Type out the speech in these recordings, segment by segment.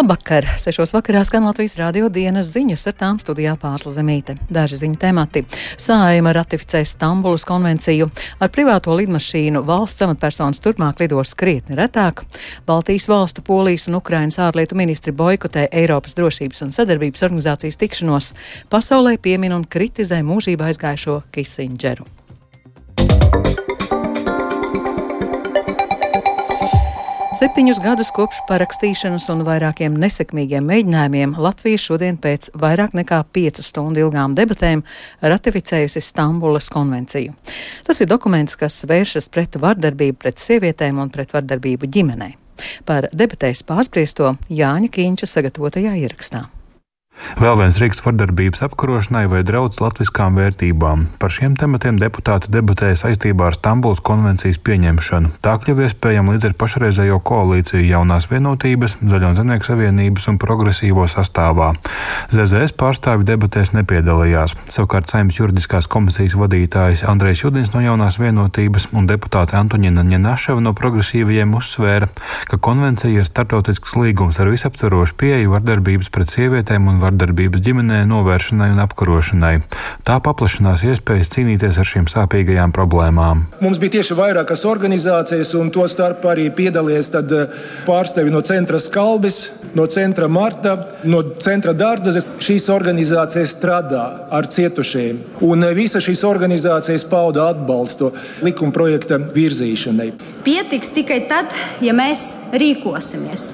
Labvakar! Sešos vakarā skan Latvijas rādio dienas ziņas ar tām studijā pārsla zemīte. Daži ziņu temati. Sājuma ratificē Stambulas konvenciju. Ar privāto lidmašīnu valsts amatpersonas turpmāk lidos krietni retāk. Baltijas valstu, Polijas un Ukrainas ārlietu ministri boikotē Eiropas drošības un sadarbības organizācijas tikšanos. Pasaulē piemin un kritizē mūžībā aizgājušo Kisindžeru. Septiņus gadus kopš parakstīšanas un vairākiem nesekmīgiem mēģinājumiem Latvija šodien pēc vairāk nekā piecu stundu ilgām debatēm ratificējusi Stambulas konvenciju. Tas ir dokuments, kas vēršas pret vardarbību pret sievietēm un pret vardarbību ģimenē. Par debatēs pārspriesto Jāņa Kīņša sagatavotajā ierakstā. Vēl viens rīks vardarbības apkarošanai vai draudz latviskām vērtībām. Par šiem tematiem deputāti debatēja saistībā ar Stambulas konvencijas pieņemšanu. Tā kļuva iespējama līdz ar pašreizējo koalīciju jaunās vienotības, Zaļo zemnieku savienības un progresīvo sastāvā. ZZS pārstāvi debatēs nepiedalījās. Savukārt saimnes juridiskās komisijas vadītājs Andrejs Judins no jaunās vienotības un deputāte Antoņina Ņenaševa no progresīvajiem uzsvēra, ka konvencija ir startautisks līgums ar visaptverošu pieeju vardarbības pret sievietēm un vardarbības vardarbības ģimenē novēršanai un apkarošanai. Tā paplašinās iespējas cīnīties ar šīm sāpīgajām problēmām. Mums bija tieši vairākas organizācijas, un to starp arī piedalījies eh, pārstāvi no centra Skalbis, no centra Marta, no centra Dārdzes. Šīs organizācijas strādā ar cietušajiem, un eh, visa šīs organizācijas pauda atbalstu likuma projekta virzīšanai. Pietiks tikai tad, ja mēs rīkosimies.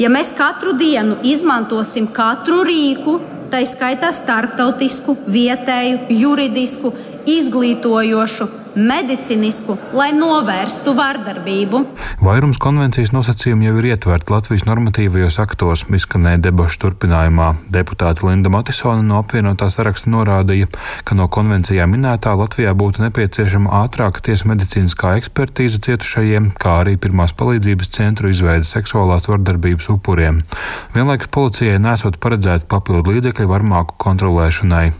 Ja mēs katru dienu izmantosim katru rīku, tā skaitā starptautisku, vietēju, juridisku, izglītojošu, medicīnisku, lai novērstu vardarbību. Vairums konvencijas nosacījumu jau ir ietverti Latvijas normatīvajos aktos, izskanēja debašu turpinājumā. Deputāte Linda Matisona no apvienotā saraksta norādīja, ka no konvencijā minētā Latvijā būtu nepieciešama ātrāka tiesu medicīniskā ekspertīze cietušajiem, kā arī pirmās palīdzības centru izveide seksuālās vardarbības upuriem. Vienlaikus policijai nesot paredzēti papildu līdzekļi varmāku kontrolēšanai.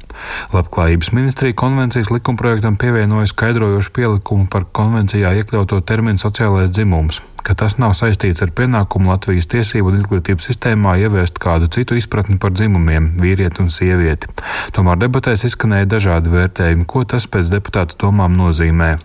Labklājības ministrija konvencijas likumprojektam pievienoja skaidrojošu pielikumu par konvencijā iekļauto terminu sociālais dzimums, ka tas nav saistīts ar pienākumu Latvijas tiesību un izglītības sistēmā ieviest kādu citu izpratni par dzimumiem - vīrieti un sievieti. Tomēr debatēs izskanēja dažādi vērtējumi, ko tas pēc deputātu domām nozīmē.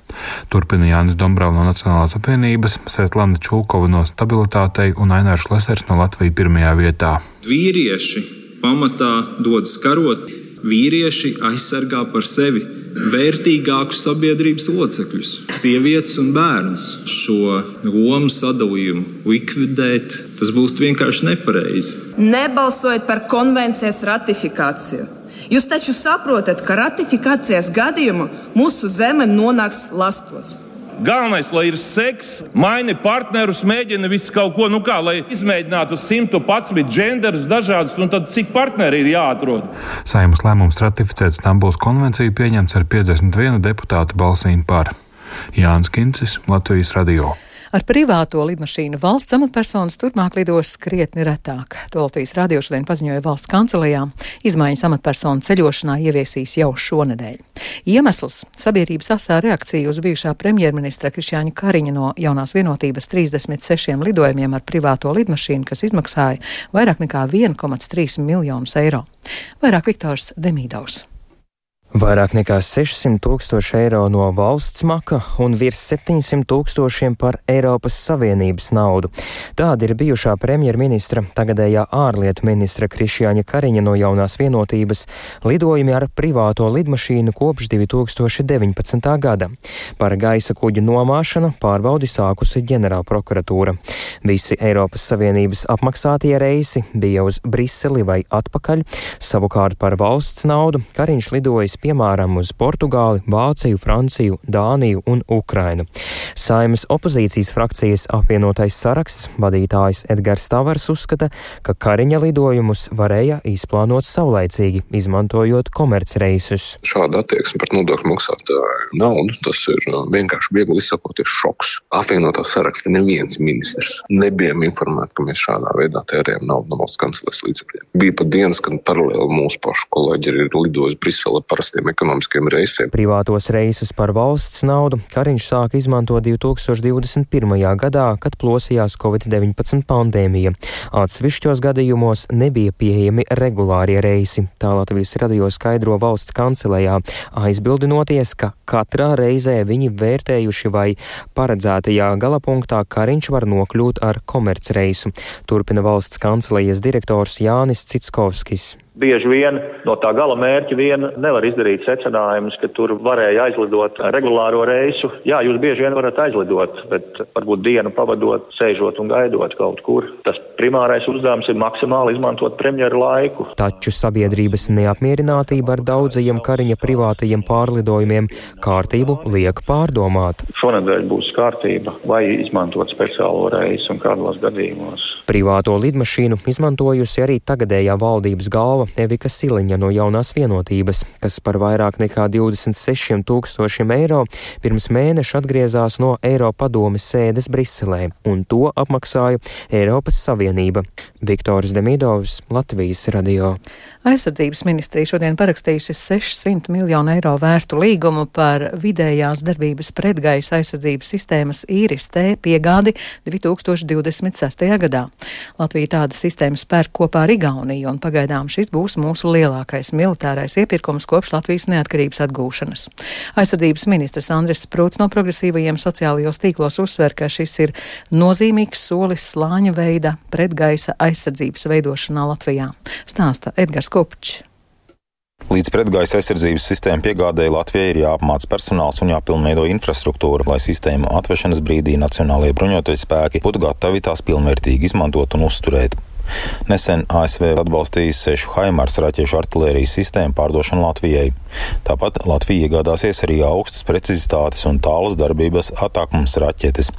Turpina Jānis Dombrovs no Nacionālās apvienības, Svetlana Čulkova no Stabilitātei un Ainārs Lesers no Latvijas pirmajā vietā. Vīrieši pamatā dodas karot vīrieši aizsargā par sevi vērtīgākus sabiedrības locekļus, sievietes un bērnus. Šo lomu sadalījumu likvidēt, tas būs vienkārši nepareizi. Nebalsojiet par konvencijas ratifikāciju. Jūs taču saprotat, ka ratifikācijas gadījumu mūsu zeme nonāks lastos. Galvenais, lai ir seks, maini partnerus, mēģina visu kaut ko, nu kā, lai izmēģinātu 111 genderus dažādus, un tad cik partneri ir jāatrod. Saimnes lēmums ratificēt Stambuls konvenciju pieņemts ar 51 deputātu balsīm par. Jānis Kincis, Latvijas radio. Ar privāto lidmašīnu valsts amatpersonas turpmāk lidos krietni retāk. To Latvijas radio šodien paziņoja valsts kancelējā. Izmaiņas amatpersonu ceļošanā ieviesīs jau šonedēļ. Iemesls - sabiedrības asā reakcija uz bijušā premjerministra Krišjāņa Kariņa no jaunās vienotības 36 lidojumiem ar privāto lidmašīnu, kas izmaksāja vairāk nekā 1,3 miljonus eiro. Vairāk Viktors Demīdovs. Vairāk nekā 600 tūkstoši eiro no valsts maka un virs 700 tūkstošiem par Eiropas Savienības naudu. Tāda ir bijušā premjerministra, tagadējā ārlietu ministra Krišjāņa Kariņa no jaunās vienotības lidojumi ar privāto lidmašīnu kopš 2019. gada. Par gaisa kuģu nomāšanu pārbaudi sākusi ģenerālprokuratūra. Visi Eiropas Savienības apmaksātie reisi bija uz Briseli vai atpakaļ, savukārt par valsts naudu Kariņš lidojas piemēram uz Portugāli, Vāciju, Franciju, Dāniju un Ukrainu. Saimas opozīcijas frakcijas apvienotais saraksts vadītājs Edgars Tavars uzskata, ka Kariņa lidojumus varēja izplānot saulaicīgi, izmantojot komercreisus. Šāda attieksme par nodokļu maksātāju naudu, tas ir uh, vienkārši viegli izsakoties šoks. Apvienotā saraksta neviens ministrs nebijām informēti, ka mēs šādā veidā tērējam naudu no valsts kancelejas līdzekļiem. Bija pat dienas, kad paralēli mūsu pašu kolēģi ir lidojis Briselē par parastiem ekonomiskiem reisiem. Privātos reisus par valsts naudu Kariņš sāka izmantot 2021. gadā, kad plosījās Covid-19 pandēmija. Atsevišķos gadījumos nebija pieejami regulārie reisi. Tā Latvijas radio skaidro valsts kancelējā, aizbildinoties, ka katrā reizē viņi vērtējuši vai paredzētajā galapunktā Kariņš var nokļūt ar komercreisu. Turpina valsts kancelejas direktors Jānis Citskovskis. Bieži vien no tā gala mērķa vien nevar izdarīt secinājumus, ka tur varēja aizlidot regulāro reisu. Jā, jūs bieži vien varat aizlidot, bet varbūt dienu pavadot, sēžot un gaidot kaut kur. Tas primārais uzdevums ir maksimāli izmantot premjeru laiku. Taču sabiedrības neapmierinātība ar daudzajiem Kariņa privātajiem pārlidojumiem kārtību liek pārdomāt. Šonadēļ būs kārtība vai izmantot speciālo reisu un kādos gadījumos. Privāto lidmašīnu izmantojusi arī tagadējā valdības galva Evika Siliņa no jaunās vienotības, kas par vairāk nekā 26 tūkstošiem eiro pirms mēneša atgriezās no Eiropadomes sēdes Briselē, un to apmaksāja Eiropas Savienība. Viktors Demidovs, Latvijas radio. Aizsardzības ministrija šodien parakstījusi 600 miljonu eiro vērtu līgumu par vidējās darbības pretgaisa aizsardzības sistēmas īris T piegādi 2026. gadā. Latvija tādas sistēmas pērk kopā ar Igauniju, un pagaidām šis būs mūsu lielākais militārais iepirkums kopš Latvijas neatkarības atgūšanas. Aizsardzības ministrs Andris Sprūts no progresīvajiem sociālajos tīklos uzsver, ka šis ir nozīmīgs solis slāņa veida pretgaisa aizsardzības veidošanā Latvijā. Stāsta Edgars Kopčs. Līdz pretgaisa aizsardzības sistēmu piegādēji Latvijai ir jāapmāca personāls un jāpilnveido infrastruktūra, lai sistēmu atvešanas brīdī nacionālajie bruņotie spēki būtu gatavi tās pilnvērtīgi izmantot un uzturēt. Nesen ASV atbalstījis sešu Haimars raķešu artilērijas sistēmu pārdošanu Latvijai. Tāpat Latvija iegādāsies arī augstas precizitātes un tālas darbības atākums raķetes.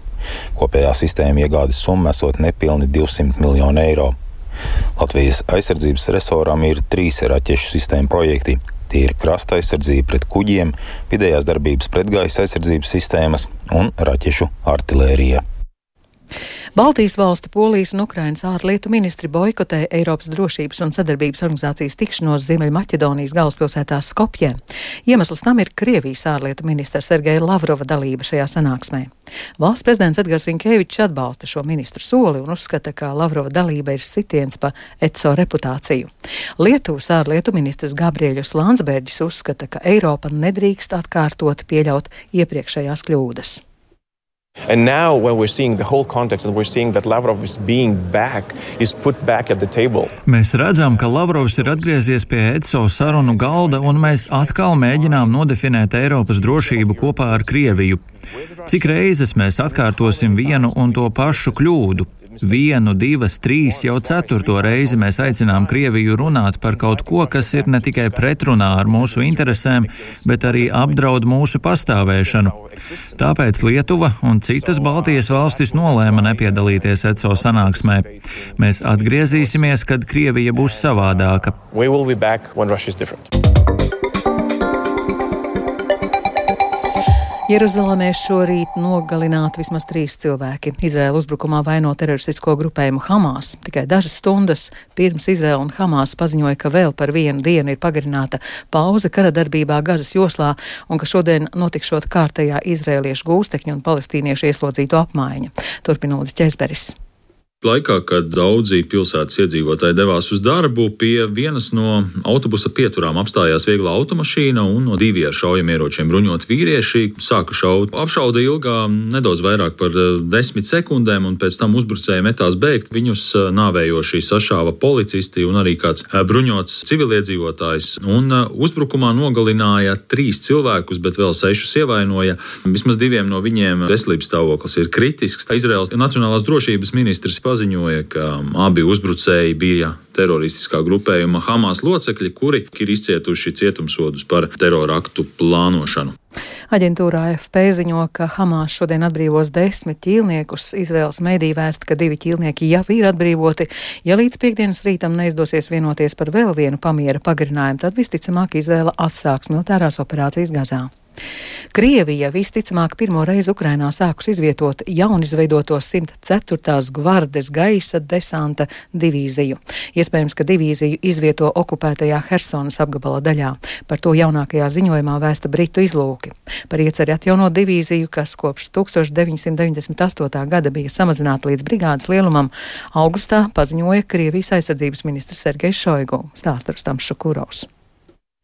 Kopējā sistēma iegādes summa esot nepilni 200 miljonu eiro. Latvijas aizsardzības resoram ir trīs raķešu sistēmu projekti. Tie ir krasta aizsardzība pret kuģiem, vidējās darbības pretgaisa aizsardzības sistēmas un raķešu artilērija. Baltijas valstu, Polijas un Ukrainas ārlietu ministri boikotē Eiropas drošības un sadarbības organizācijas tikšanos Ziemeļmaķedonijas galvaspilsētā Skopjē. Iemesls tam ir Krievijas ārlietu ministra Sergeja Lavrova dalība šajā sanāksmē. Valsts prezidents Edgars Inkevičs atbalsta šo ministru soli un uzskata, ka Lavrova dalība ir sitiens pa ECO reputāciju. Lietuvas ārlietu ministrs Gabriēļus Landsbergis uzskata, ka Eiropa nedrīkst atkārtot pieļaut iepriekšējās kļūdas. And now, when we're seeing the whole context and we're seeing that Lavrov is being back, is put back at the table. Mēs redzam, ka Lavrovs ir atgriezies pie ECO sarunu galda, un mēs atkal mēģinām nodefinēt Eiropas drošību kopā ar Krieviju. Cik reizes mēs atkārtosim vienu un to pašu kļūdu? Vienu, divas, trīs, jau ceturto reizi mēs aicinām Krieviju runāt par kaut ko, kas ir ne tikai pretrunā ar mūsu interesēm, bet arī apdraud mūsu pastāvēšanu. Tāpēc Lietuva un citas Baltijas valstis nolēma nepiedalīties ECO sanāksmē. Mēs atgriezīsimies, kad Krievija būs savādāka. Jeruzalemē šorīt nogalināti vismaz trīs cilvēki. Izraēla uzbrukumā vaino teroristisko grupējumu Hamas. Tikai dažas stundas pirms Izraēla un Hamas paziņoja, ka vēl par vienu dienu ir pagarināta pauze kara darbībā Gazas joslā un ka šodien notikšot kārtējā izrēliešu gūstekņu un palestīniešu ieslodzītu apmaiņa. Turpinot Ķezberis. Laikā, kad daudzi pilsētas iedzīvotāji devās uz darbu, pie vienas no autobusa pieturām apstājās viegla automašīna un no divi ar šaujamieročiem bruņot vīrieši sāka šaut. Apšauda ilgā nedaudz vairāk par eh, desmit sekundēm, un pēc tam uzbrucēji metās bēgt. Viņus eh, nāvējoši sašāva policisti un arī kāds eh, bruņots civiliedzīvotājs. Un uzbrukumā nogalināja trīs cilvēkus, bet vēl sešus ievainoja. Vismaz diviem no viņiem veselības stāvoklis ir kritisks. Izraels Nacionālās drošības ministrs paziņoja, ka abi uzbrucēji bija teroristiskā grupējuma Hamas locekļi, kuri ir izcietuši cietumsodus par teroraktu plānošanu. Aģentūra AFP ziņo, ka Hamas šodien atbrīvos desmit ķīlniekus. Izraels mēdī vēst, ka divi ķīlnieki jau ir atbrīvoti. Ja līdz piekdienas rītam neizdosies vienoties par vēl vienu pamiera pagarinājumu, tad visticamāk Izraela atsāks militārās operācijas Gazā. Krievija visticamāk pirmo reizi Ukrainā sākus izvietot jaunizveidoto 104. gvardes gaisa desanta divīziju. Iespējams, ka divīziju izvieto okupētajā Hersonas apgabala daļā. Par to jaunākajā ziņojumā vēsta Britu izlūki. Par ieceri atjaunot divīziju, kas kopš 1998. gada bija samazināta līdz brigādes lielumam, augustā paziņoja Krievijas aizsardzības ministrs Sergejs Šoigu, stāsta Rustams Šukurovs.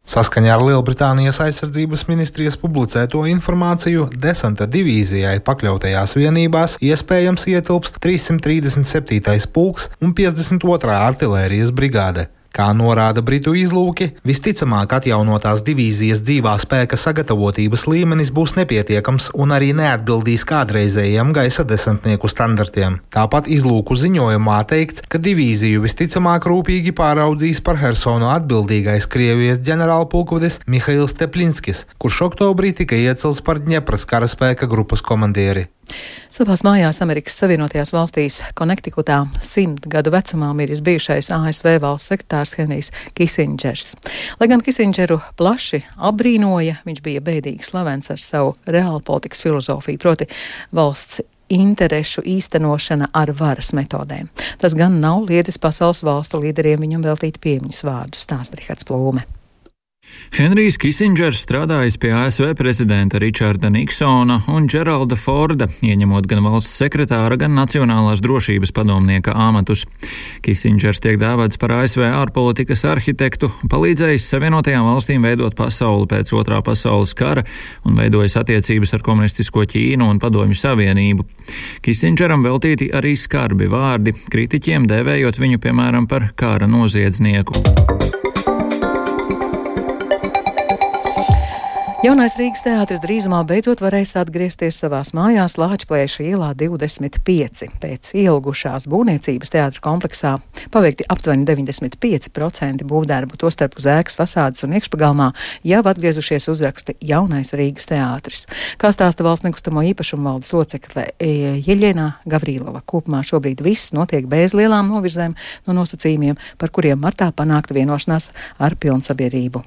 Saskaņā ar Lielbritānijas aizsardzības ministrijas publicēto informāciju, desanta divīzijai pakļautajās vienībās iespējams ietilpst 337. pulks un 52. artilērijas brigāde. Kā norāda Britu izlūki, visticamāk atjaunotās divīzijas dzīvā spēka sagatavotības līmenis būs nepietiekams un arī neatbildīs kādreizējiem gaisa desantnieku standartiem. Tāpat izlūku ziņojumā teikts, ka divīziju visticamāk rūpīgi pāraudzīs par Hersonu atbildīgais Krievijas ģenerālpulkvedis Mihails Teplinskis, kurš oktobrī tika iecelts par Dņepras karaspēka grupas komandieri. Savās mājās Amerikas Savienotajās valstīs Konektikutā simt gadu vecumā miris bijušais ASV valsts sekretārs Henrijs Kisingers. Lai gan Kisingeru plaši apbrīnoja, viņš bija bēdīgi slavens ar savu reālu politikas filozofiju, proti valsts interešu īstenošana ar varas metodēm. Tas gan nav liedzis pasaules valstu līderiem viņam veltīt piemiņas vārdu, stāsta Rihards Plūme. Henrijs Kisingers strādājis pie ASV prezidenta Ričarda Niksona un Džeralda Forda, ieņemot gan valsts sekretāra, gan Nacionālās drošības padomnieka amatus. Kisingers tiek dēvēts par ASV ārpolitikas arhitektu, palīdzējis Savienotajām valstīm veidot pasauli pēc otrā pasaules kara un veidojis attiecības ar komunistisko Ķīnu un Padomju Savienību. Kisingeram veltīti arī skarbi vārdi, kritiķiem dēvējot viņu piemēram par kara noziedznieku. Jaunais Rīgas teātris drīzumā beidzot varēs atgriezties savās mājās Lāčplēša ielā 25. Pēc ilgušās būvniecības teātra kompleksā paveikti aptuveni 95% būvdarbu, tostarp uz ēkas fasādes un iekšpagalmā jau atgriezušies uzraksti Jaunais Rīgas teātris. Kā stāsta valsts nekustamo īpašumu valdes locekle Jeļena Gavrīlova, kopumā šobrīd viss notiek bez lielām novirzēm no nosacījumiem, par kuriem martā panākta vienošanās ar pilnsabiedrību.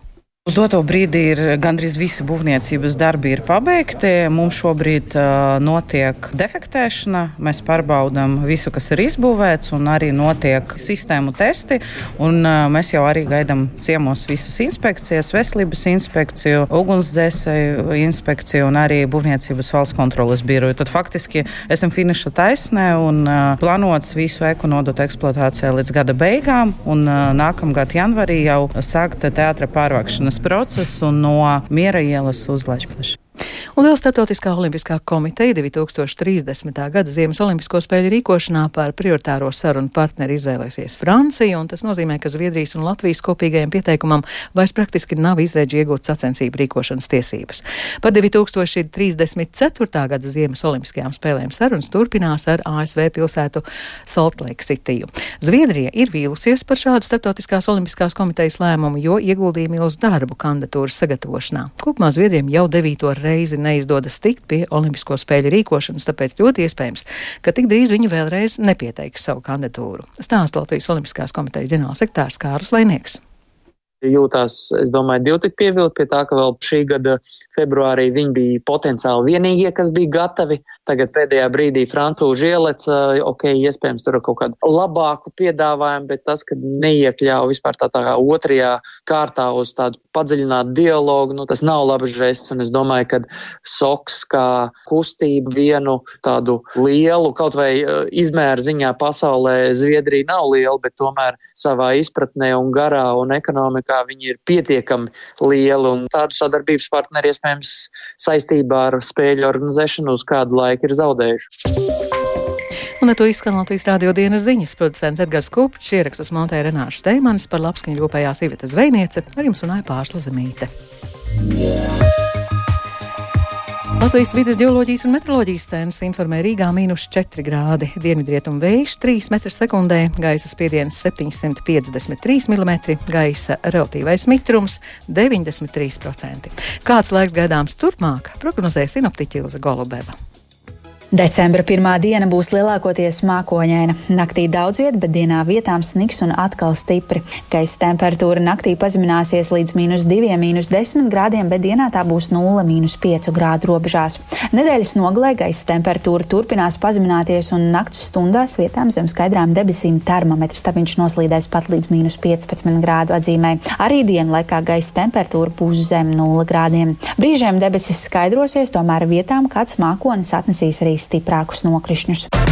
Uz doto brīdi ir gandrīz visi būvniecības darbi ir pabeigti. Mums šobrīd uh, notiek defektēšana. Mēs pārbaudām visu, kas ir izbūvēts, un arī notiek sistēmu testi. Un, uh, mēs jau arī gaidām ciemos visas inspekcijas, veselības inspekciju, ugunsdzēsēju inspekciju un arī būvniecības valsts kontrolas biroju. Tad faktiski esam finiša taisnē un uh, plānots visu eku nodot eksploatācijai līdz gada beigām. Un, uh, nākamgad janvarī jau sākt teātra pārvākšanas pārvākšanas procesu no Miera ielas uz Lešplašu. Un vēl Startautiskā olimpiskā komiteja 2030. gada Ziemas olimpisko spēļu rīkošanā par prioritāro sarunu partneri izvēlēsies Franciju, un tas nozīmē, ka Zviedrijas un Latvijas kopīgajam pieteikumam vairs praktiski nav izrēģi iegūt sacensību rīkošanas tiesības. Par 2034. gada Ziemas olimpiskajām spēlēm sarunas turpinās ar ASV pilsētu Salt Lake City. Zviedrija ir vīlusies par šādu Startautiskās olimpiskās komitejas lēmumu, jo ieguldījumi uz darbu kandidatūras sagatavošanā. Kopumā Zviedriem jau devīto reizi neizdodas tikt pie Olimpisko spēļu rīkošanas, tāpēc ļoti iespējams, ka tik drīz viņi vēlreiz nepieteiks savu kandidatūru. Stāsta Latvijas Olimpiskās komitejas ģenerālsekretārs Kārlis Lainieks jūtās, es domāju, divi tik pievilti pie tā, ka vēl šī gada februārī viņi bija potenciāli vienīgie, kas bija gatavi. Tagad pēdējā brīdī francūži ieleca, ok, iespējams, tur ir kaut kādu labāku piedāvājumu, bet tas, ka neiekļāva vispār tā, tā kā otrajā kārtā uz tādu padziļinātu dialogu, nu, tas nav labs žests. Un es domāju, ka SOKS kā kustība vienu tādu lielu, kaut vai izmēra ziņā pasaulē Zviedrija nav liela, bet tomēr savā izpratnē un garā un ekonomikā viņi ir pietiekami lieli. Tādu sadarbības partneri iespējams saistībā ar spēļu organizēšanu uz kādu laiku ir zaudējuši. Un ar to izskan Latvijas rādio dienas ziņas. Producents Edgars Kupčs ierakstus montēja Renāša Steimanis par labskaņu ļopējās Iveta Zvejniece, ar jums runāja Pārsla Zemīte. Latvijas vidas geoloģijas un meteoroloģijas centrs informē Rīgā mīnus 4 grādi, dienvidrietumu vējš 3 m2, gaisa spiediens 753 mm, gaisa relatīvais mitrums 93%. Kāds laiks gaidāms turpmāk, prognozēja sinoptiķa Ilza Golubeva. Decembra pirmā diena būs lielākoties mākoņaina. Naktī daudz vietā, bet dienā vietām sniks un atkal stipri. Gaisa temperatūra naktī pazemināsies līdz mīnus 2, mīnus 10 grādiem, bet dienā tā būs 0, mīnus 5 grādu robežās. Nedēļas nogalē gaisa temperatūra turpinās pazemināties un naktas stundās vietām zem skaidrām debesīm termometrs stabiņš noslīdēs pat līdz mīnus 15 grādu atzīmē. Arī dienlaikā gaisa temperatūra būs zem 0 grādiem. Brīžiem debesis skaidrosies, tomēr vietām kāds mākonis atnesīs arī stiprākus nokrišņus.